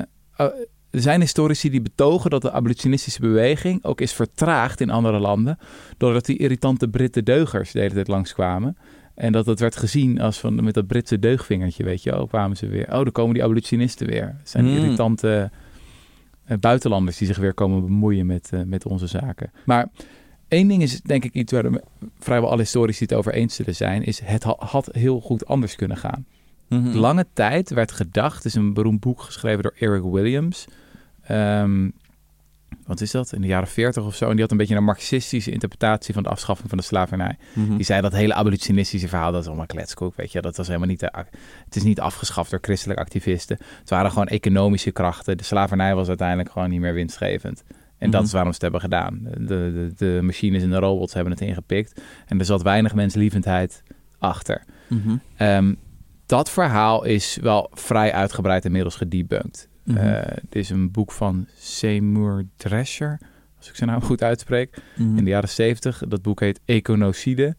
A: er zijn historici die betogen dat de abolitionistische beweging ook is vertraagd in andere landen. Doordat die irritante Britse deugers de hele tijd langskwamen. En dat het werd gezien als van met dat Britse deugvingertje, weet je wel, kwamen ze weer. Oh, dan komen die abolitionisten weer. Het zijn hmm. irritante uh, buitenlanders die zich weer komen bemoeien met, uh, met onze zaken. Maar één ding is denk ik iets waar vrijwel alle historici het over eens zullen zijn, is het had heel goed anders kunnen gaan. Mm Lange tijd werd gedacht, is een beroemd boek geschreven door Eric Williams. Um, wat is dat? In de jaren 40 of zo. En die had een beetje een marxistische interpretatie van de afschaffing van de slavernij. Mhm. Die zei dat hele abolitionistische verhaal, dat is allemaal kletskoek, weet je. Dat was helemaal niet, de, het is niet afgeschaft door christelijke activisten. Het waren gewoon economische krachten. De slavernij was uiteindelijk gewoon niet meer winstgevend. En dat mhm. is waarom ze het hebben gedaan. De, de, de, machines en de robots hebben het ingepikt. En er zat weinig menslievendheid achter. Mm dat verhaal is wel vrij uitgebreid inmiddels gedebunked. Mm het is een boek van Seymour Drescher, als ik zijn naam goed uitspreek, mhm. in de jaren 70. Dat boek heet Econocide.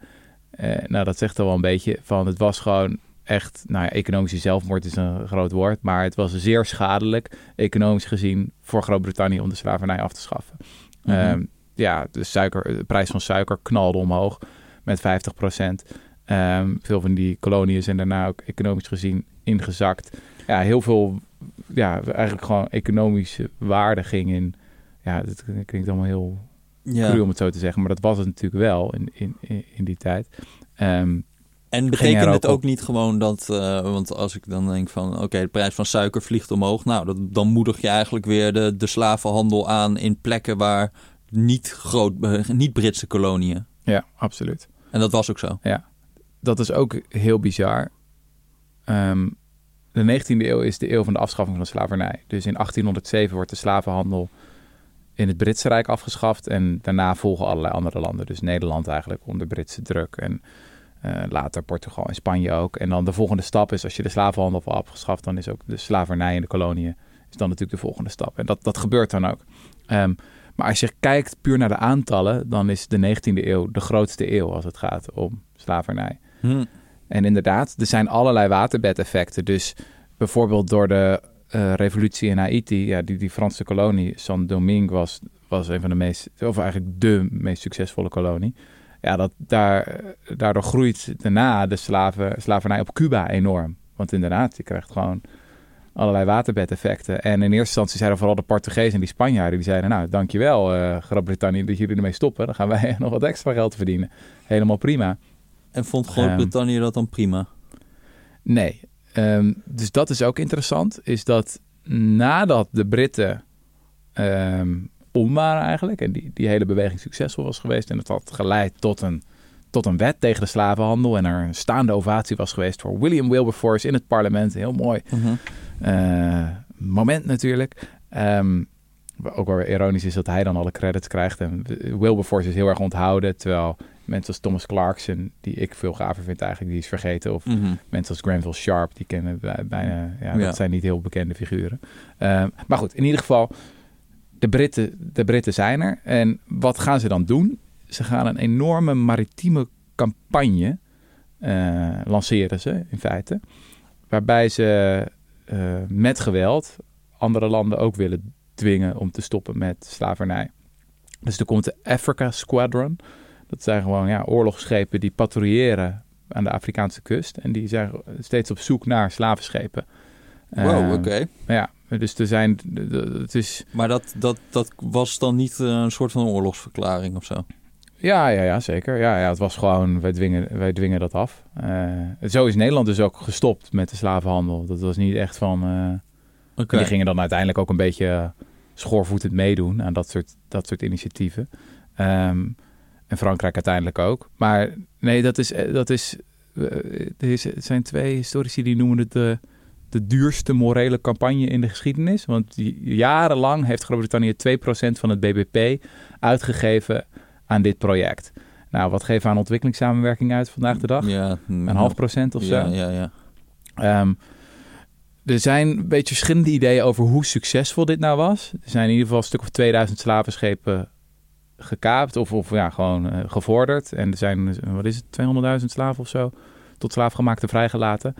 A: Uh, nou, dat zegt al wel een beetje van het was gewoon echt, nou ja, economische zelfmoord is een groot woord, maar het was zeer schadelijk, economisch gezien, voor Groot-Brittannië om de slavernij af te schaffen. Mm ja, de, suiker, de prijs van suiker knalde omhoog met 50 procent. Um, veel van die koloniën zijn daarna ook economisch gezien ingezakt. Ja, heel veel, ja, eigenlijk gewoon economische waarde ging in. Ja, dat klinkt allemaal heel ja. cru om het zo te zeggen, maar dat was het natuurlijk wel in, in, in die tijd. Um,
B: en betekent het ook niet gewoon dat, uh, want als ik dan denk van oké, de prijs van suiker vliegt omhoog, nou dat, dan moedig je eigenlijk weer de, de slavenhandel aan in plekken waar niet, groot, uh, niet Britse koloniën.
A: Ja, absoluut.
B: En dat was ook zo.
A: Ja, dat is ook heel bizar. Ehm, de 19e eeuw is de eeuw van de afschaffing van de slavernij. Dus in 1807 wordt de slavenhandel in het Britse Rijk afgeschaft. En daarna volgen allerlei andere landen. Dus Nederland eigenlijk onder Britse druk. En uh, later Portugal en Spanje ook. En dan de volgende stap is, als je de slavenhandel al afgeschaft, dan is ook de slavernij in de koloniën is dan natuurlijk de volgende stap. En dat, dat gebeurt dan ook. Um, maar als je kijkt puur naar de aantallen, dan is de 19e eeuw de grootste eeuw als het gaat om slavernij. Hm. En inderdaad, er zijn allerlei waterbedeffecten. Dus bijvoorbeeld door de uh, revolutie in Haiti, ja, die, die Franse kolonie, Saint-Domingue was, was een van de meest, of eigenlijk de meest succesvolle kolonie. Ja, dat, daar, daardoor groeit daarna de slaven, slavernij op Cuba enorm. Want inderdaad, je krijgt gewoon allerlei waterbedeffecten. En in eerste instantie zeiden vooral de Portugezen en die Spanjaarden, die zeiden, nou, dankjewel uh, Groot-Brittannië dat jullie ermee stoppen. Dan gaan wij nog wat extra geld verdienen. Helemaal prima.
B: En vond Groot-Brittannië dat dan prima?
A: Nee. Ehm, dus dat is ook interessant. Is dat nadat de Britten um, om waren eigenlijk... en die, die hele beweging succesvol was geweest... en het had geleid tot een, tot een wet tegen de slavenhandel... en er een staande ovatie was geweest voor William Wilberforce in het parlement. Heel mooi mhm. eh, moment natuurlijk. Um, ook wel ironisch is dat hij dan alle credits krijgt. En Wilberforce is heel erg onthouden. Terwijl mensen als Thomas Clarkson, die ik veel gaver vind eigenlijk, die is vergeten. Of mhm. mensen als Granville Sharp, die kennen bijna, ja, dat zijn niet heel bekende figuren. Ehm, maar goed, in ieder geval, de Britten, de Britten zijn er. En wat gaan ze dan doen? Ze gaan een enorme maritieme campagne uh, lanceren ze in feite. Waarbij ze uh, met geweld andere landen ook willen dwingen om te stoppen met slavernij. Dus er komt de Africa Squadron. Dat zijn gewoon ja, oorlogsschepen die patrouilleren aan de Afrikaanse kust. En die zijn steeds op zoek naar slavenschepen.
B: Wow, uh, oké.
A: Ja, dus er zijn... Het is...
B: Maar dat, dat, dat was dan niet eh, een soort van oorlogsverklaring of zo?
A: Ja, ja, ja zeker. Ja, ja, het was gewoon, wij dwingen, wij dwingen dat af. Uh, zo is Nederland dus ook gestopt met de slavenhandel. Dat was niet echt van... Uh, Die gingen dan uiteindelijk ook een beetje schoorvoetend meedoen aan dat soort, dat soort initiatieven. Um, en Frankrijk uiteindelijk ook. Maar nee, dat is, dat is, er zijn twee historici die noemen het de de duurste morele campagne in de geschiedenis. Want jarenlang heeft Groot-Brittannië 2% van het BBP uitgegeven aan dit project. Nou, wat geven we aan ontwikkelingssamenwerking uit vandaag de dag? Ja, een half procent of zo.
B: Ja, ja, ja.
A: Um, er zijn een beetje verschillende ideeën over hoe succesvol dit nou was. Er zijn in ieder geval een stuk of 2000 slavenschepen gekaapt of, of ja, gewoon uh, gevorderd. En er zijn, wat is het, 200.000 slaven of zo tot slaafgemaakte vrijgelaten.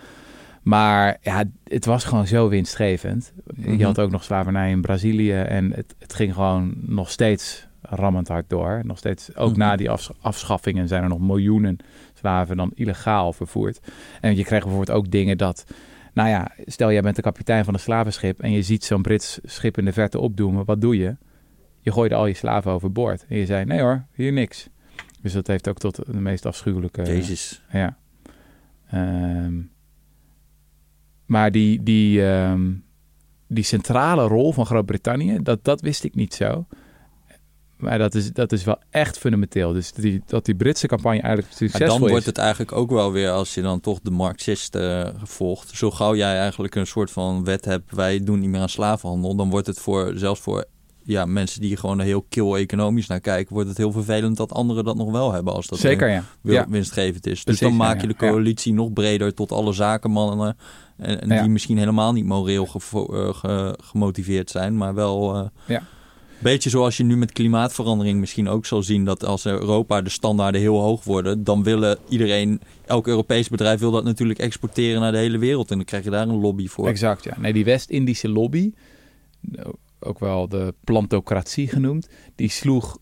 A: Maar ja, het was gewoon zo winstgevend. Je mhm. had ook nog slavernij in Brazilië en het, het ging gewoon nog steeds rammend hard door. Nog steeds, ook mhm. na die afschaffingen zijn er nog miljoenen slaven dan illegaal vervoerd. En je kreeg bijvoorbeeld ook dingen dat, nou ja, stel jij bent de kapitein van een slavenschip en je ziet zo'n Brits schip in de verte opdoemen, wat doe je? Je gooide al je slaven overboord. En je zei, nee hoor, hier niks. Dus dat heeft ook tot de meest afschuwelijke...
B: Jezus.
A: Ja. Um, maar die, die, ehm, die centrale rol van Groot-Brittannië, dat, dat wist ik niet zo. Maar dat is, dat is wel echt fundamenteel. Dus die, dat die Britse campagne eigenlijk succesvol
B: is.
A: Dan
B: wordt het eigenlijk ook wel weer, als je dan toch de Marxisten uh, volgt. Zo gauw jij eigenlijk een soort van wet hebt, wij doen niet meer aan slavenhandel. Dan wordt het voor, zelfs voor ja, mensen die gewoon heel kil economisch naar kijken, wordt het heel vervelend dat anderen dat nog wel hebben als dat
A: Zeker, ja.
B: ja. winstgevend is. dus dan maak je de coalitie nog breder tot alle zakenmannen en, en die misschien helemaal niet moreel uh, gemotiveerd zijn, maar wel. Uh,
A: ja.
B: Beetje zoals je nu met klimaatverandering misschien ook zal zien dat als Europa de standaarden heel hoog worden, dan willen iedereen, elk Europees bedrijf wil dat natuurlijk exporteren naar de hele wereld. En dan krijg je daar een lobby voor.
A: Exact, ja. Nee, die West-Indische lobby, ook wel de plantocratie genoemd, die sloeg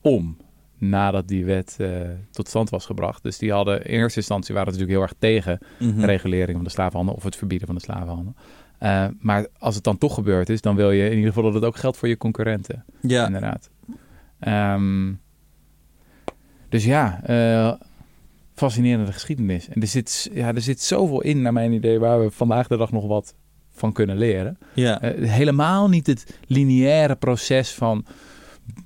A: om nadat die wet uh, tot stand was gebracht. Dus die hadden in eerste instantie waren natuurlijk heel erg tegen mm de regulering van de slavenhandel of het verbieden van de slavenhandel. Uh, maar als het dan toch gebeurd is, dan wil je in ieder geval dat het ook geldt voor je concurrenten.
B: Ja.
A: Inderdaad. Um, dus ja, uh, fascinerende geschiedenis. En er zit, ja, er zit zoveel in, naar mijn idee, waar we vandaag de dag nog wat van kunnen leren.
B: Ja.
A: helemaal niet het lineaire proces van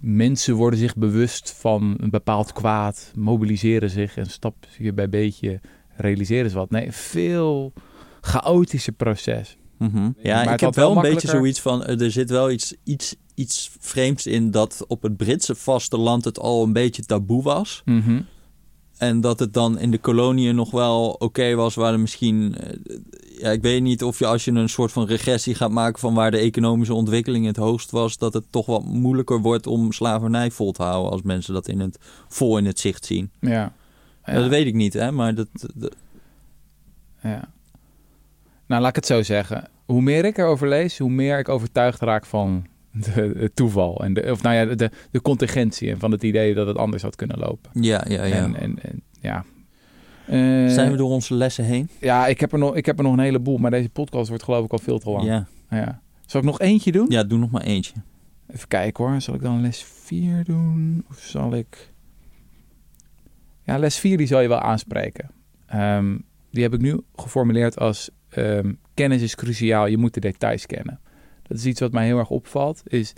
A: mensen worden zich bewust van een bepaald kwaad, mobiliseren zich en stapje bij beetje realiseren ze wat. Nee, veel chaotische proces.
B: Mhm. Ja, ik heb wel een beetje zoiets van, eh, er zit wel iets, iets, iets vreemds in dat op het Britse vasteland het al een beetje taboe was.
A: Mhm.
B: En dat het dan in de koloniën nog wel oké was, waar er misschien eh, ja, ik weet niet of je als je een soort van regressie gaat maken van waar de economische ontwikkeling het hoogst was, dat het toch wat moeilijker wordt om slavernij vol te houden als mensen dat in het, vol in het zicht zien.
A: Ja.
B: Dat weet ik niet, hè, maar dat,
A: Ja. Nou, laat ik het zo zeggen. Hoe meer ik erover lees, hoe meer ik overtuigd raak van de, het toeval. En de, of nou ja, de, de contingentie en van het idee dat het anders had kunnen lopen.
B: Ja, ja, ja.
A: En, en, en ja,
B: uh, Zijn we door onze lessen heen?
A: Ja, ik heb, er nog, ik heb er nog een heleboel, maar deze podcast wordt geloof ik al veel te lang.
B: Ja.
A: ja. Zal ik nog eentje doen?
B: Ja, doe nog maar eentje.
A: Even kijken hoor. Zal ik dan les 4 doen? Of zal ik... Ja, les 4 die zal je wel aanspreken. Ehm, die heb ik nu geformuleerd als ehm, kennis is cruciaal, je moet de details kennen. Dat is iets wat mij heel erg opvalt, is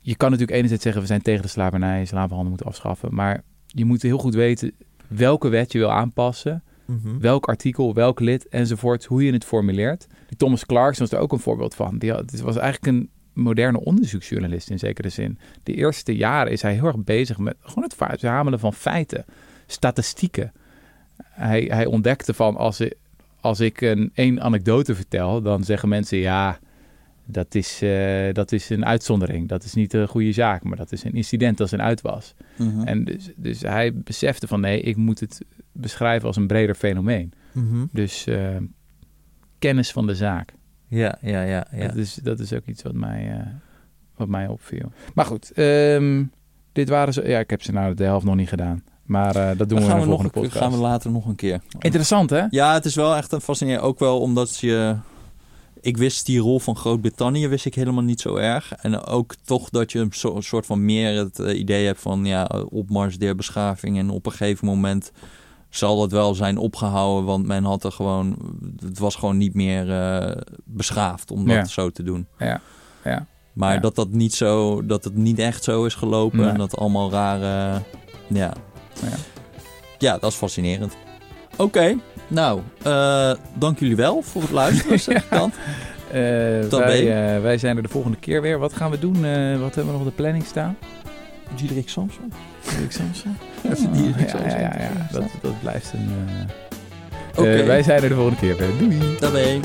A: je kan natuurlijk enerzijds zeggen we zijn tegen de slavernij, slavenhandel moeten afschaffen, maar je moet heel goed weten welke wet je wil aanpassen, mhm. welk artikel, welk lid enzovoort, hoe je het formuleert. Thomas Clarkson was er ook een voorbeeld van. Die had, het was eigenlijk een moderne onderzoeksjournalist in zekere zin. De eerste jaren is hij heel erg bezig met gewoon het verzamelen van feiten, statistieken. Hij, hij ontdekte van als, als ik een één anekdote vertel, dan zeggen mensen ja, dat is, uh, dat is een uitzondering. Dat is niet een goede zaak, maar dat is een incident, dat is een uitwas. Mhm. En dus, dus hij besefte van nee, ik moet het beschrijven als een breder fenomeen. Mhm. Dus uh, kennis van de zaak.
B: Ja, ja, ja. ja.
A: Dat, is, dat is ook iets wat mij, uh, wat mij opviel. Maar goed, um, dit waren ze. Ja, ik heb ze nou de helft nog niet gedaan. Maar uh, dat doen we, we in de volgende
B: nog,
A: podcast.
B: gaan we later nog een keer.
A: Interessant, hè?
B: Ja, het is wel echt een fascinerend. Ook wel omdat je... Ik wist die rol van Groot-Brittannië wist ik helemaal niet zo erg. En ook toch dat je een soort van meer het uh, idee hebt van... ja, opmars der beschaving. En op een gegeven moment zal het wel zijn opgehouden. Want men had er gewoon... Het was gewoon niet meer uh, beschaafd om dat ja. zo te doen.
A: Ja, ja.
B: Maar
A: ja.
B: dat dat niet zo... Dat het niet echt zo is gelopen. Nee. En dat allemaal rare... Ja, ja. ja, dat is fascinerend. Oké, okay, nou, uh, dank jullie wel voor het luisteren, zeg ik dan.
A: Uh, wij, uh, wij zijn er de volgende keer weer. Wat gaan we doen? wat hebben we nog op de planning staan?
B: Diederik Samson.
A: Diederik Samson?
B: Diederik Samson.
A: Ja, ja, ja, ja. Dat, dat blijft een... Okay. wij zijn er de volgende keer weer. Doei!
B: Daarbij.